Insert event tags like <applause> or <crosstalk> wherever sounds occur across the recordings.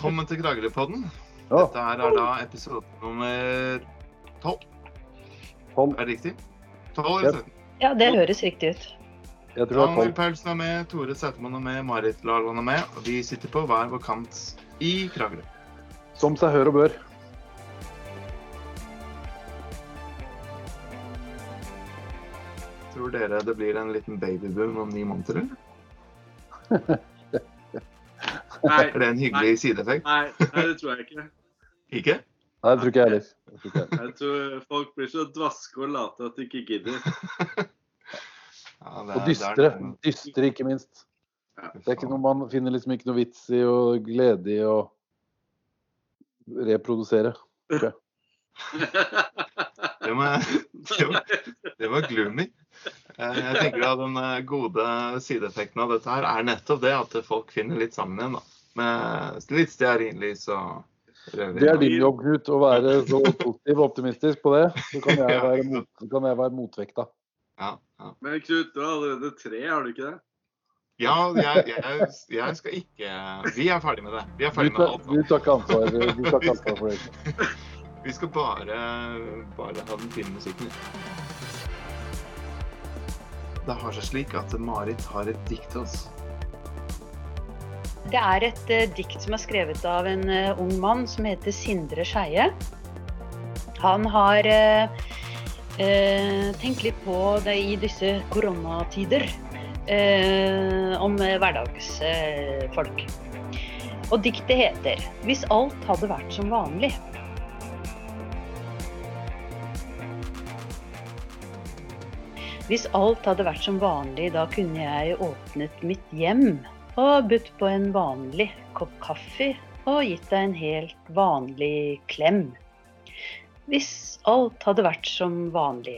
Velkommen til Kragerøpodden. Dette her er da episode nummer 12. tolv. Er det riktig? 12 eller 17? Ja, det høres riktig ut. Jeg tror Daniel. Paulsen er med, Tore Sautemann er med, Marit Lagan er med. Og vi sitter på hver vår kant i Kragerø. Som seg hør og bør. Tror dere det blir en liten babyboom om ni måneder, eller? <laughs> Nei, Er det en hyggelig sideeffekt? nei, nei, det tror jeg ikke. Ikke? Nei, det tror ikke jeg heller. Det jeg. Jeg tror folk blir så dvaske og late at de ikke gidder. <laughs> Ja, er- Og dystre. Dystre, ikke minst. Ja. Det er ikke noe man finner liksom ikke noe vits i og glede i å reprodusere. Det var, det var, det var gloomy. Eh, Jeg tenker at Den eh, gode sideeffekten av dette her er nettopp det at folk finner litt sammen igjen. da. Med litt stearinlys og Det er din jobb, Knut, å være så positiv og optimistisk på det. Så kan jeg være, mot, kan jeg være motvekta. Ja, ja. Men Knut, du har allerede tre, har du ikke det? ja jeg, jeg, jeg skal ikke Vi er ferdig med det. Vi er ferdig med alt du tar ikke ansvar, du tar ikke ansvar for det. <laughs> Vi skal bare, bare ha den fine musikken. Det har seg slik at Marit har et dikt til oss. Det er et eh, dikt som er skrevet av en eh, ung mann som heter Sindre Skeie. Han har eh, eh, tenkt litt på det i disse koronatider. Eh, om eh, hverdagsfolk. Og diktet heter 'Hvis alt hadde vært som vanlig'. Hvis alt hadde vært som vanlig, da kunne jeg åpnet mitt hjem og budt på en vanlig kopp kaffe og gitt deg en helt vanlig klem. Hvis alt hadde vært som vanlig,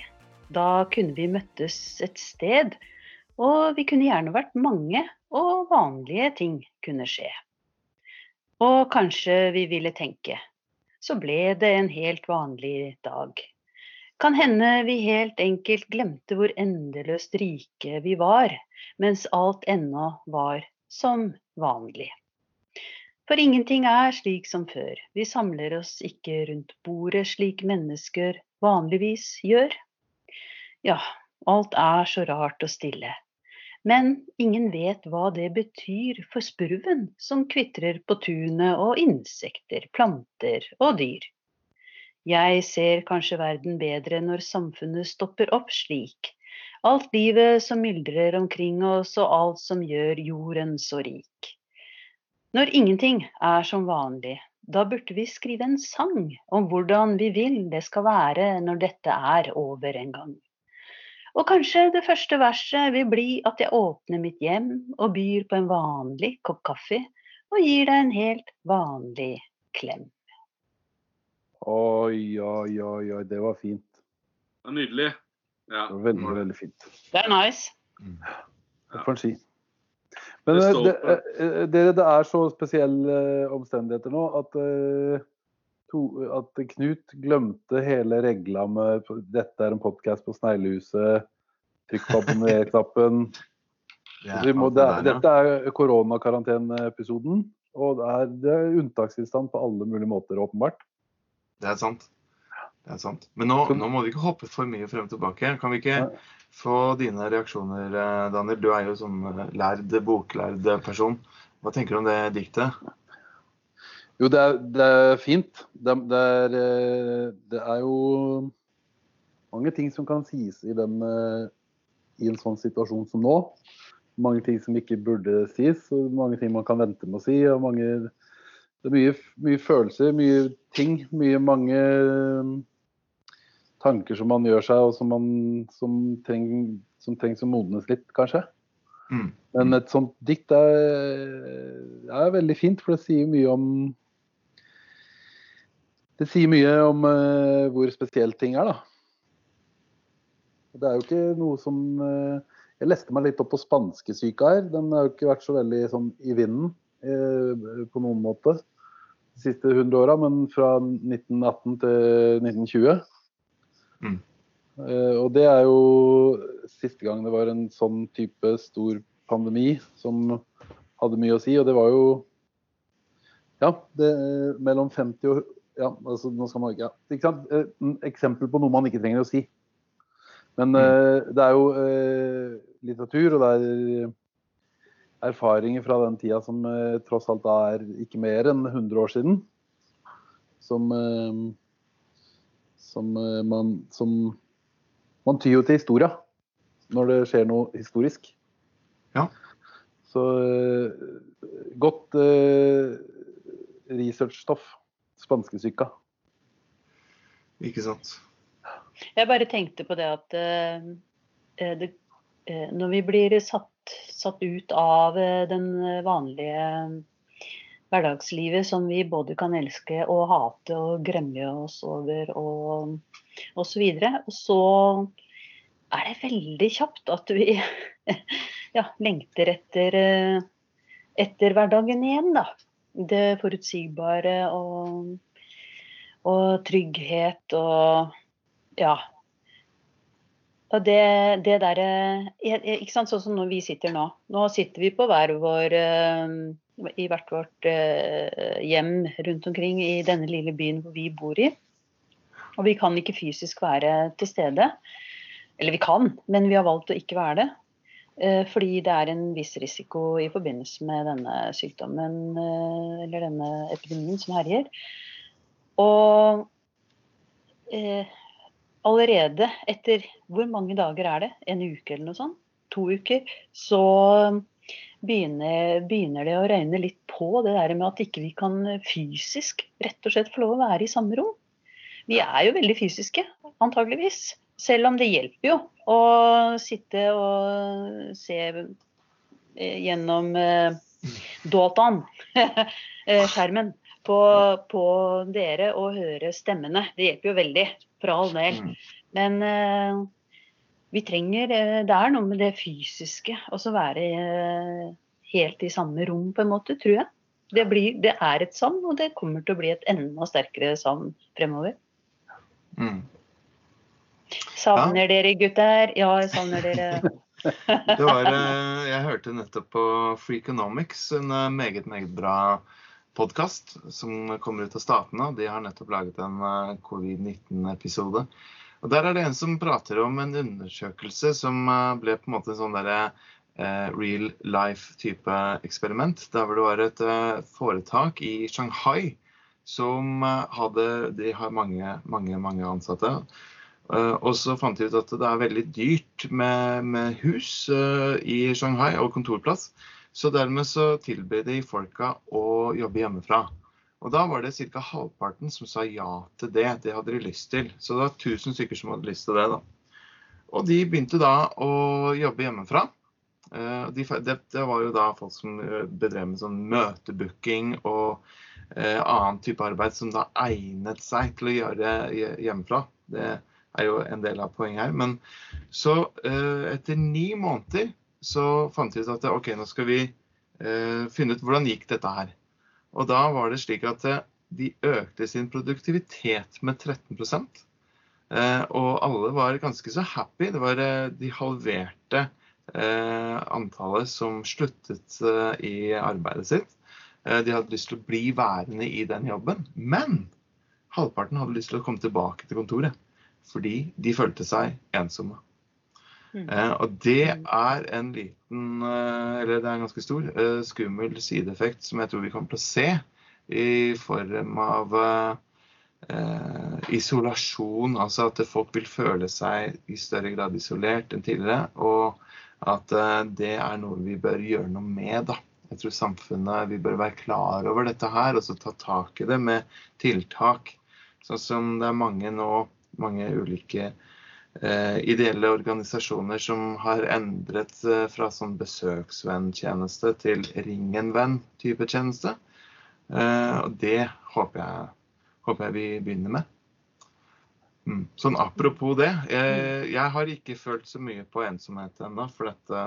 da kunne vi møttes et sted, og vi kunne gjerne vært mange, og vanlige ting kunne skje. Og kanskje vi ville tenke, så ble det en helt vanlig dag. Kan hende vi helt enkelt glemte hvor endeløst rike vi var, mens alt ennå var som vanlig. For ingenting er slik som før. Vi samler oss ikke rundt bordet slik mennesker vanligvis gjør. Ja, alt er så rart og stille. Men ingen vet hva det betyr for spurven som kvitrer på tunet og insekter, planter og dyr. Jeg ser kanskje verden bedre når samfunnet stopper opp slik. Alt livet som myldrer omkring oss og alt som gjør jorden så rik. Når ingenting er som vanlig, da burde vi skrive en sang om hvordan vi vil det skal være når dette er over en gang. Og kanskje det første verset vil bli at jeg åpner mitt hjem og byr på en vanlig kopp kaffe og gir deg en helt vanlig klem. Oi, oi, oi, oi, det var fint. Det var nydelig. Ja. Det var veldig, veldig fint. Det er nice. Det får en si. Men Det eh, det, på. eh, dere, det er så spesielle eh, omstendigheter nå at, eh, to, at Knut glemte hele regla med dette er en podkast på Sneglehuset, trykk på abonner-knappen. Det det Dette er koronakaranteneepisoden, og det er, det er unntakstilstand på alle mulige måter, åpenbart. Det er sant. Det er sant. Men nå, nå må vi ikke hoppe for mye frem og tilbake. Kan vi ikke få dine reaksjoner, eh, Daniel? Du er jo sånn lærd, boklærd person. Hva tenker du om det diktet? Jo, det er, det er fint. Det, det, er, eh, det er jo mange ting som kan sies i, den, i en sånn situasjon som nå. Mange ting som ikke burde sies, og mange ting man kan vente med å si. og mange, Det er mye, mye følelser, mye ting. Mye mange tanker som man gjør seg, og som, man, som, treng, som trengs å modnes litt, kanskje. Mm. Men et sånt dikt er, er veldig fint, for det sier mye om Det sier mye om uh, hvor spesielt ting er, da. Det er jo ikke noe som uh, Jeg leste meg litt opp på spanskesyka her. Den har jo ikke vært så veldig sånn i vinden eh, på noen måte de siste 100 åra, men fra 1918 til 1920. Mm. Uh, og det er jo siste gang det var en sånn type stor pandemi som hadde mye å si. Og det var jo Ja, det mellom 50 og ja, altså, nå skal man, ja, ikke sant? Et en Eksempel på noe man ikke trenger å si. Men uh, det er jo uh, litteratur, og det er erfaringer fra den tida som eh, tross alt er ikke mer enn 100 år siden, som, eh, som eh, man som Man tyr jo til historia når det skjer noe historisk. Ja. Så eh, godt eh, researchstoff. Spanskesyka. Ikke sant. Jeg bare tenkte på det at eh, det, eh, når vi blir satt, satt ut av eh, den vanlige hverdagslivet som vi både kan elske og hate og gremme oss over og, og så videre, og så er det veldig kjapt at vi <laughs> ja, lengter etter, eh, etter hverdagen igjen, da. Det forutsigbare og, og trygghet og ja. Det, det derre Ikke sant, sånn som når vi sitter nå. Nå sitter vi på hver vår eh, I hvert vårt eh, hjem rundt omkring i denne lille byen hvor vi bor i. Og vi kan ikke fysisk være til stede. Eller vi kan, men vi har valgt å ikke være det. Eh, Fordi det er en viss risiko i forbindelse med denne sykdommen eh, eller denne epidemien som herjer. Og eh, allerede etter hvor mange dager er det? En uke eller noe sånt? To uker? Så begynner, begynner det å røyne litt på det der med at ikke vi kan fysisk rett og slett få lov å være i samme rom. Vi er jo veldig fysiske, antageligvis. Selv om det hjelper jo å sitte og se eh, gjennom eh, dataen, <laughs> eh, skjermen, på, på dere og høre stemmene. Det hjelper jo veldig, for all del. Mm. Men uh, vi trenger uh, Det er noe med det fysiske. Også være uh, helt i samme rom, på en måte, tror jeg. Det, blir, det er et savn, og det kommer til å bli et enda sterkere savn fremover. Mm. Savner dere, gutter? Ja, jeg savner dere. <laughs> Det var, jeg hørte nettopp på Freakonomics, en meget, meget bra podkast som kommer ut av statene. De har nettopp laget en eh, covid-19-episode. Og Der er det en som prater om en undersøkelse som eh, ble på en måte en sånn derre eh, real life-type eksperiment. Der hvor det var et foretak i Shanghai som hadde De har mange, mange, mange ansatte. Og så fant de ut at det er veldig dyrt med, med hus i Shanghai og kontorplass. Så dermed så tilbød de folka å jobbe hjemmefra. Og da var det ca. halvparten som sa ja til det. Det hadde de lyst til. Så det var 1000 stykker som hadde lyst til det. da. Og de begynte da å jobbe hjemmefra. Eh, de, det, var jo da folk som eh, bedrev med sånn møtebooking og eh, annen type arbeid som da egnet seg til å gjøre hjemmefra. Det er jo en del av poenget her. Men så eh, etter ni måneder så fant vi ut at OK, nå skal vi eh, finne ut hvordan gikk dette her. Og da var det slik at eh, de økte sin produktivitet med 13 eh, Og alle var ganske så happy. Det var, eh, de halverte eh, antallet som sluttet eh, i arbeidet sitt. De hadde lyst til å bli værende i den jobben. Men halvparten hadde lyst til å komme tilbake til kontoret. Fordi de følte seg ensomme. Mm. Eh, og det er en liten, eh, eller det er en ganske stor, eh, skummel sideeffekt som jeg tror vi kommer til å se i form av isolasjon. Altså at folk vil føle seg i større grad isolert enn tidligere. Og at det er noe vi bør gjøre noe med. da. Jeg tror samfunnet vi bør være klar over dette her og så ta tak i det med tiltak. Sånn som det er mange nå, mange ulike eh, ideelle organisasjoner som har endret eh, fra sånn besøksvenntjeneste til ring en venn-type tjeneste. Eh, og det håper jeg, håper jeg vi begynner med. Mm. Sånn apropos det. Jeg, jeg har ikke følt så mye på ensomhet ennå, for dette,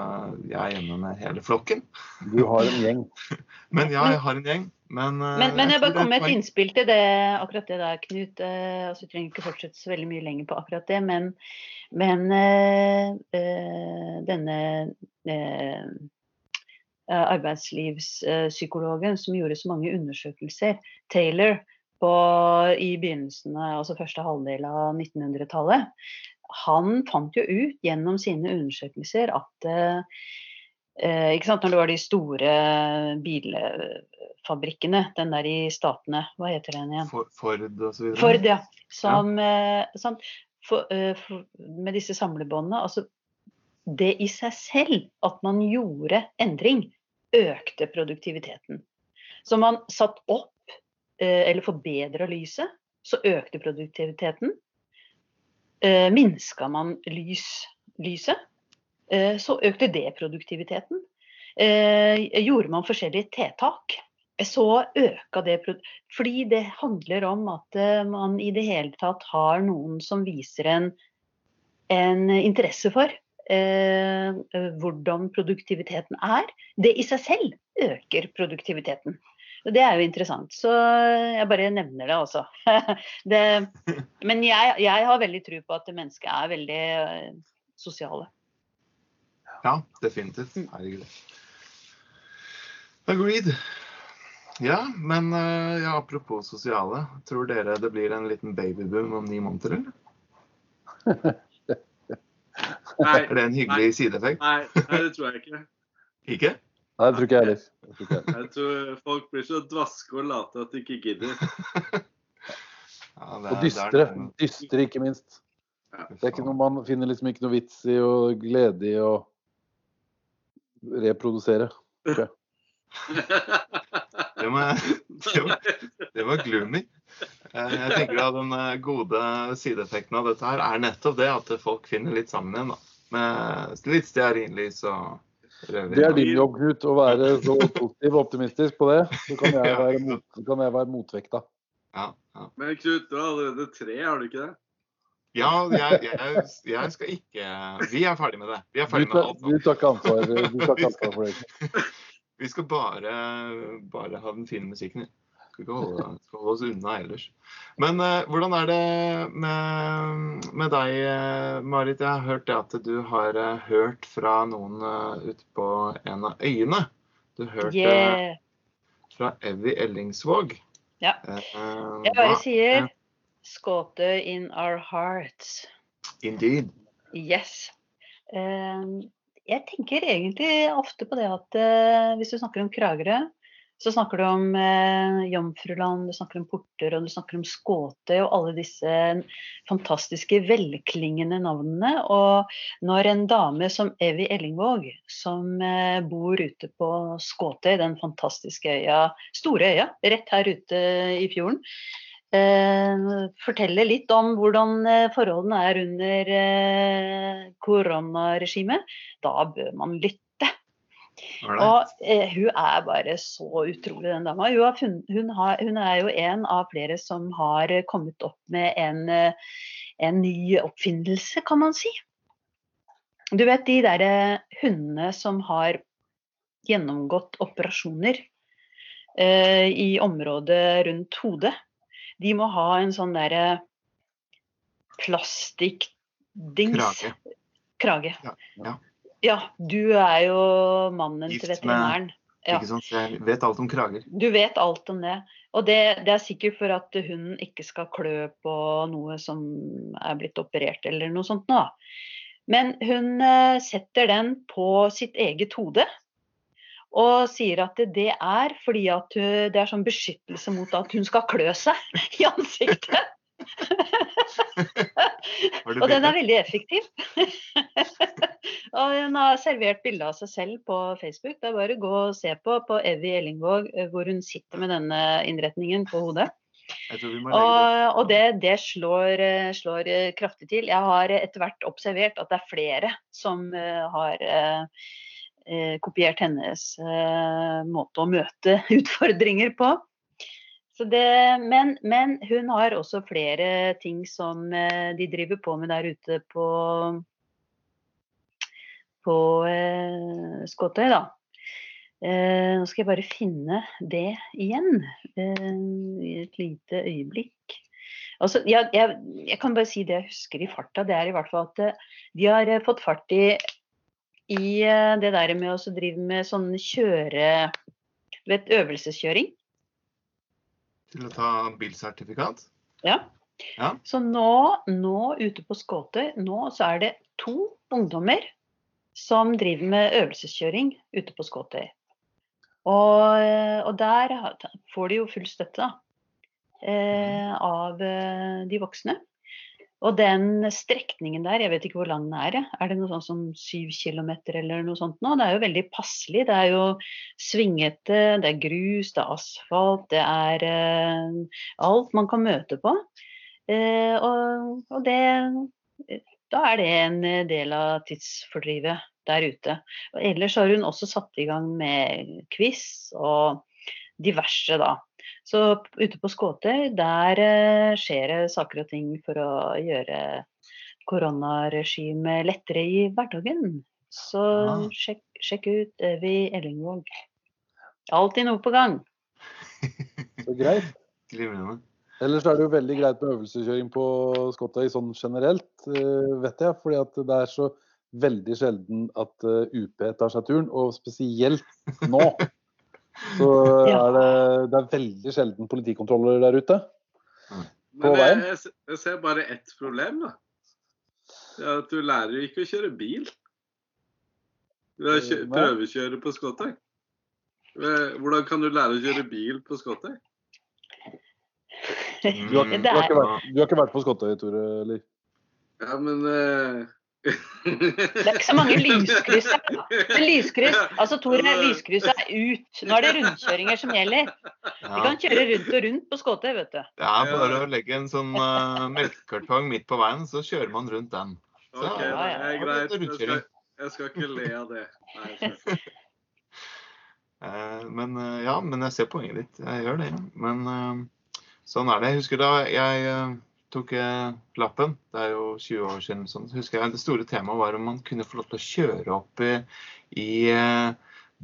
jeg er hjemme med hele flokken. Du har en gjeng. <laughs> Men ja, jeg har en gjeng. Men, eh, Men, men jeg jeg bare kom med et innspill til det, akkurat det der, Knut. Eh, altså, vi trenger ikke fortsette så veldig mye lenger på akkurat det, men, men eh, eh, denne eh, eh, arbeidslivspsykologen som gjorde så mange undersøkelser, Taylor, på, i begynnelsen, altså første halvdel av 1900-tallet, han fant jo ut gjennom sine undersøkelser at eh, ikke sant, Når det var de store bilfabrikkene, den der i Statene, hva heter den igjen? For, Ford og så videre. Ford, ja. Som, ja. sant, for, eh, for, med disse samlebåndene. Altså, det i seg selv, at man gjorde endring, økte produktiviteten. Så man satt opp, eh, eller forbedra lyset, så økte produktiviteten. Eh, minska man lys, lyset, eh, så økte det produktiviteten. Eh, gjorde man forskjellige tiltak, så øka det Fordi det handler om at man i det hele tatt har noen som viser en, en interesse for eh, hvordan produktiviteten er. Det i seg selv øker produktiviteten. Og det er jo interessant. Så jeg bare nevner det, altså. <laughs> men jeg, jeg, har veldig tro på at mennesket er veldig sosiale. Ja, definitivt. Mm. Herregud. Agreed. Ja, men uh, ja, apropos sosiale. Tror dere det blir en liten babyboom om ni måneder, eller? <laughs> Nei, Er det en hyggelig nei, sideeffekt? nei, nei, det tror jeg ikke. Ikke? Nei, det tror ikke jeg heller. <laughs> Jeg tror jeg tror folk blir så dvaske og late at de ikke gidder. <laughs> Ja, er, Og dystre. Dystre, ikke minst. Ja. Det er ikke noe man finner liksom ikke noe vits i og glede i å reprodusere. Det var, <laughs> det var, det var gloomy. Eh, Jeg tenker at Den eh, gode sideeffekten av dette her er nettopp det at folk finner litt sammen igjen. da. Med litt stearinlys og rødvin. Det er din jobb, Knut, å være så positiv og optimistisk på det. Så kan jeg være, mot, kan jeg være motvekta. Ja, ja. Men Knut, du har allerede tre, har du ikke det? ja jeg, jeg, jeg skal ikke Vi er ferdig med det. Vi er ferdig med alt du tar ikke ansvar for det. <laughs> Vi skal bare, bare ha den fine musikken. vi. Skal ikke holde, <laughs> skal holde oss unna ellers. Men uh, hvordan er det med, med deg, eh, Marit? Jeg har hørt det at du har uh, hørt fra noen uh, ute på en av øyene. Du hørte Yeah. fra Evy Ellingsvåg. Ja. Jeg bare sier Skåte in our hearts. Indeed. Yes. Eh, jeg tenker egentlig ofte på det at eh, hvis du snakker om Kragerø, så snakker du om eh, Jomfruland, du snakker om Porter og du snakker om Skåtøy og alle disse fantastiske, velklingende navnene. Og når en dame som Evy Ellingvåg, som eh, bor ute på Skåtøy, den fantastiske øya, store øya, rett her ute i fjorden, eh, forteller litt om hvordan eh, forholdene er under eh, koronaregimet, da bør man lytte. Og eh, hun er bare så utrolig, den dama. Hun, har funnet, hun, har, hun er jo en av flere som har kommet opp med en, en ny oppfinnelse, kan man si. Du vet de derre hundene som har gjennomgått operasjoner eh, i området rundt hodet. De må ha en sånn derre plastikkdings Krage. Krage. Ja, ja. Ja, du er jo mannen Gift til veterinæren. Ja. Ikke sant? Jeg vet alt om krager. Du vet alt om det. Og det, det er sikkert for at hunden ikke skal klø på noe som er blitt operert eller noe sånt nå. Men hun eh, setter den på sitt eget hode. Og sier at det, er fordi at det er sånn beskyttelse mot at hun skal klø seg <laughs> i ansiktet. Og den er veldig effektiv. <laughs> og hun har servert bilde av seg selv på Facebook. Det er bare å gå og se på på Evy Ellingvåg eh, hvor hun sitter med denne innretningen på hodet. Og, og det, det slår, eh, slår eh, kraftig til. Jeg har etter hvert observert at det er flere som eh, har eh, eh, kopiert hennes eh, måte å møte <laughs> utfordringer på. Det, men, men hun har også flere ting som eh, de driver på med der ute på, på eh, Skåtøy, da. Eh, nå skal jeg bare finne det igjen eh, i et lite øyeblikk. Altså, jeg, jeg, jeg kan bare si det jeg husker i farta. Det er i hvert fall at eh, de har eh, fått fart i i eh, det der med å drive med sånn kjøre Du vet, øvelseskjøring. Til å ta bilsertifikat? Ja. Ja. Så nå, nå ute på Skåtøy, nå så er det to ungdommer som driver med øvelseskjøring ute på Skåtøy. Og, eh, og der får de jo full støtte da, eh, av eh, de voksne. Og den strekningen der, jeg vet ikke hvor lang den er, er det noe sånn som syv kilometer eller noe sånt nå? Det er jo veldig passelig. Det er jo svingete, det er grus, det er asfalt, det er eh, alt man kan møte på. Eh, og, og det Da er det en del av tidsfordrivet der ute. Og ellers har hun også satt i gang med quiz og diverse, da. Så ute på Skåtøy, der eh, skjer det saker og ting for å gjøre koronaregimet lettere i hverdagen. Så ja. sjekk, sjekk ut Evy Ellingvåg. Alltid noe på gang. Så greit. <laughs> Glimrende. Ellers er det jo veldig greit med øvelseskjøring på Skotøy sånn generelt, eh, vet jeg. Fordi at det er så veldig sjelden at eh, UP tar seg turen, og spesielt nå. <laughs> Så er det, det er veldig sjelden politikontroller der ute. På Men jeg, jeg, jeg ser bare ett problem, da. Det er at du lærer jo ikke å kjøre bil. Du er kjø prøvekjører på Skotøy. Eh, Hvordan kan du lære å kjøre bil på Skotøy? Mm, Du har, du har, ikke, vært, du har ikke vært på Skotøy, Tore? eller? Ja, men eh, Det er ikke så mange lyskryss her. Men lyskryss, altså Tore, lyskryss er ut. Nå er det rundkjøringer som gjelder. Vi kan kjøre rundt og rundt på Skåtøy, vet du. Det er bare å legge en sånn uh, melkekartong midt på veien, så kjører man rundt den. Så, OK, det ja, er greit. Jeg skal, jeg skal ikke le av det. Nei. <laughs> Eh, men uh, ja, men jeg ser poenget ditt. Jeg gjør det. ja. Men sånn er det. Jeg husker da jeg tok jeg lappen, det er jo 20 år siden, sånn, så husker jeg det store temaet var om man kunne få lov til å kjøre opp i, i eh,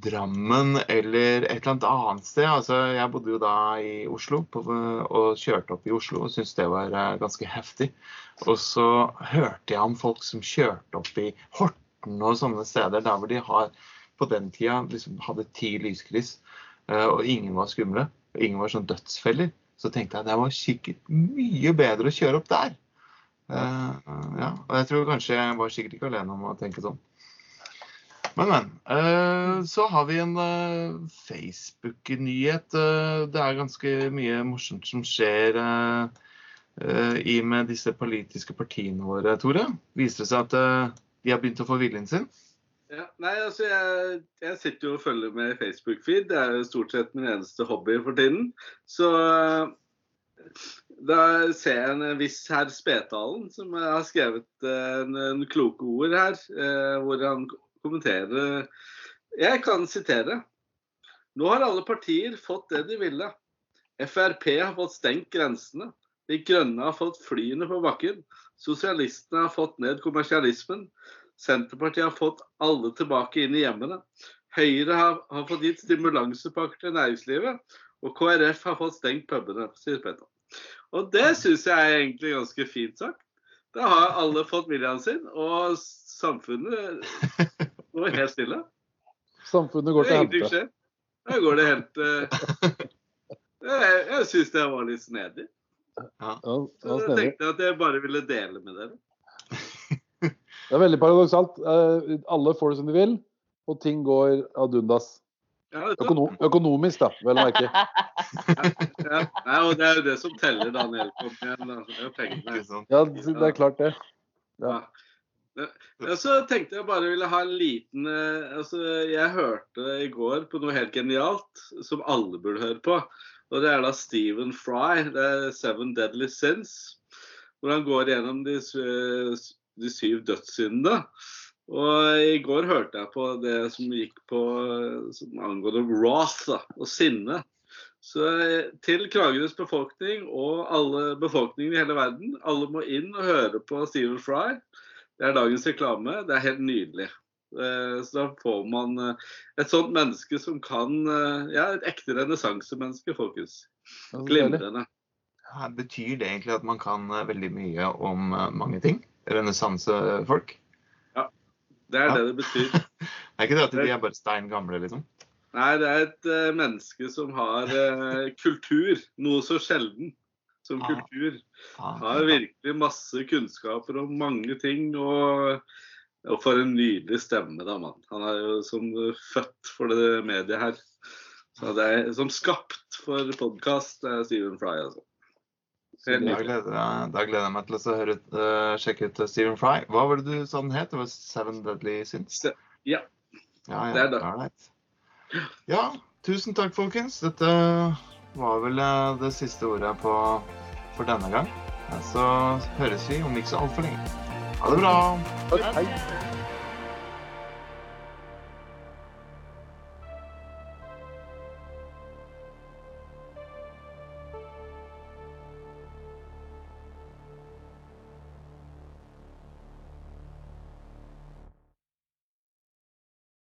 Drammen eller et eller annet annet sted. Altså, jeg bodde jo da i Oslo på, og kjørte opp i Oslo og syntes det var eh, ganske heftig. Og så hørte jeg om folk som kjørte opp i Horten og sånne steder der hvor de har på den tida liksom hadde ti lyskryss, eh, og ingen var skumle. Ingen var sånn dødsfeller. Så tenkte jeg det var sikkert mye bedre å kjøre opp der. Uh, ja, og jeg tror kanskje jeg var sikkert ikke alene om å tenke sånn. Men, men. Uh, så har vi en uh, Facebook-nyhet. Det er ganske mye morsomt som skjer i med disse politiske partiene våre, Tore. Viser det seg at de har begynt å få viljen sin? Nei, altså jeg, jeg sitter jo og følger med i Facebook-feed. Det er jo stort sett min eneste hobby for tiden. Så eh, da ser jeg en viss herr Spetalen som har skrevet eh, en, en kloke ord her, eh, hvor han kommenterer Jeg kan sitere. Nå har alle partier fått det de ville. Frp har fått stengt grensene. De Grønne har fått flyene på bakken. Sosialistene har fått ned kommersialismen. Senterpartiet har fått alle tilbake inn i hjemmene. Høyre har, har fått gitt stimulansepakker til næringslivet. Og KrF har fått stengt pubene, sier Petter. Og det syns jeg er egentlig ganske fint sagt. Da har alle fått viljen sin, og samfunnet går helt stille. Samfunnet går til skjer. Da går det helt eh, Jeg, jeg syns det var litt snedig. Ja, Så ja, jeg tenkte at jeg bare ville dele med dere. Det er veldig paradoksalt. Eh, Alle får det som de vil, og ting går ad undas. Ja. Økono økonomisk, da, vel å merke. <laughs> Ja, ja, og det er jo det som teller, Daniel. Kom igjen, da. Det er jo pengene. Ja, det er klart det. Ja. Ja. Så tenkte jeg bare ville ha en liten eh, altså Jeg hørte i går på noe helt genialt som alle burde høre på. Og det er da Stephen Fry, det er 'Seven Deadly Sins'. Hvor han går gjennom de, s- de syv dødssyndene. Og i går hørte jeg på det som gikk på som angående wrath da, og sinne. Så eh, til Kragerøs befolkning og alle befolkningen i hele verden, alle må inn og høre på Stephen Fry. Det er dagens reklame. Det er helt nydelig. Eh, Så da får man eh, et sånt menneske som kan Ja, et ekte renessansemenneske, folkens. Glimrende. Ja, betyr det egentlig at man kan veldig mye om mange ting? Renessansefolk? Det er Ja. det det betyr. <laughs> Det er ikke det at de er bare stein gamle, liksom? Nei, det er et uh, menneske som har uh, kultur. Noe så sjelden som Ah. kultur. Ah, Har virkelig masse kunnskaper om mange ting. Og, og for en nydelig stemme, da, mann. Han er jo som født for det mediet her. Så det er som skapt for podkast, er Steven Fry, altså. Da gleder, jeg, da gleder jeg meg til å høre, eh, sjekke ut Stephen Fry. Hva var det du sa den het? Det var Seven Deadly Sins? Se- Ja. Ja, ja, Det er det. Right. Ja, tusen takk, folkens. Dette var vel eh, det siste ordet på, for denne gang. Så høres vi om ikke så altfor lenge. Ha det bra. Hei.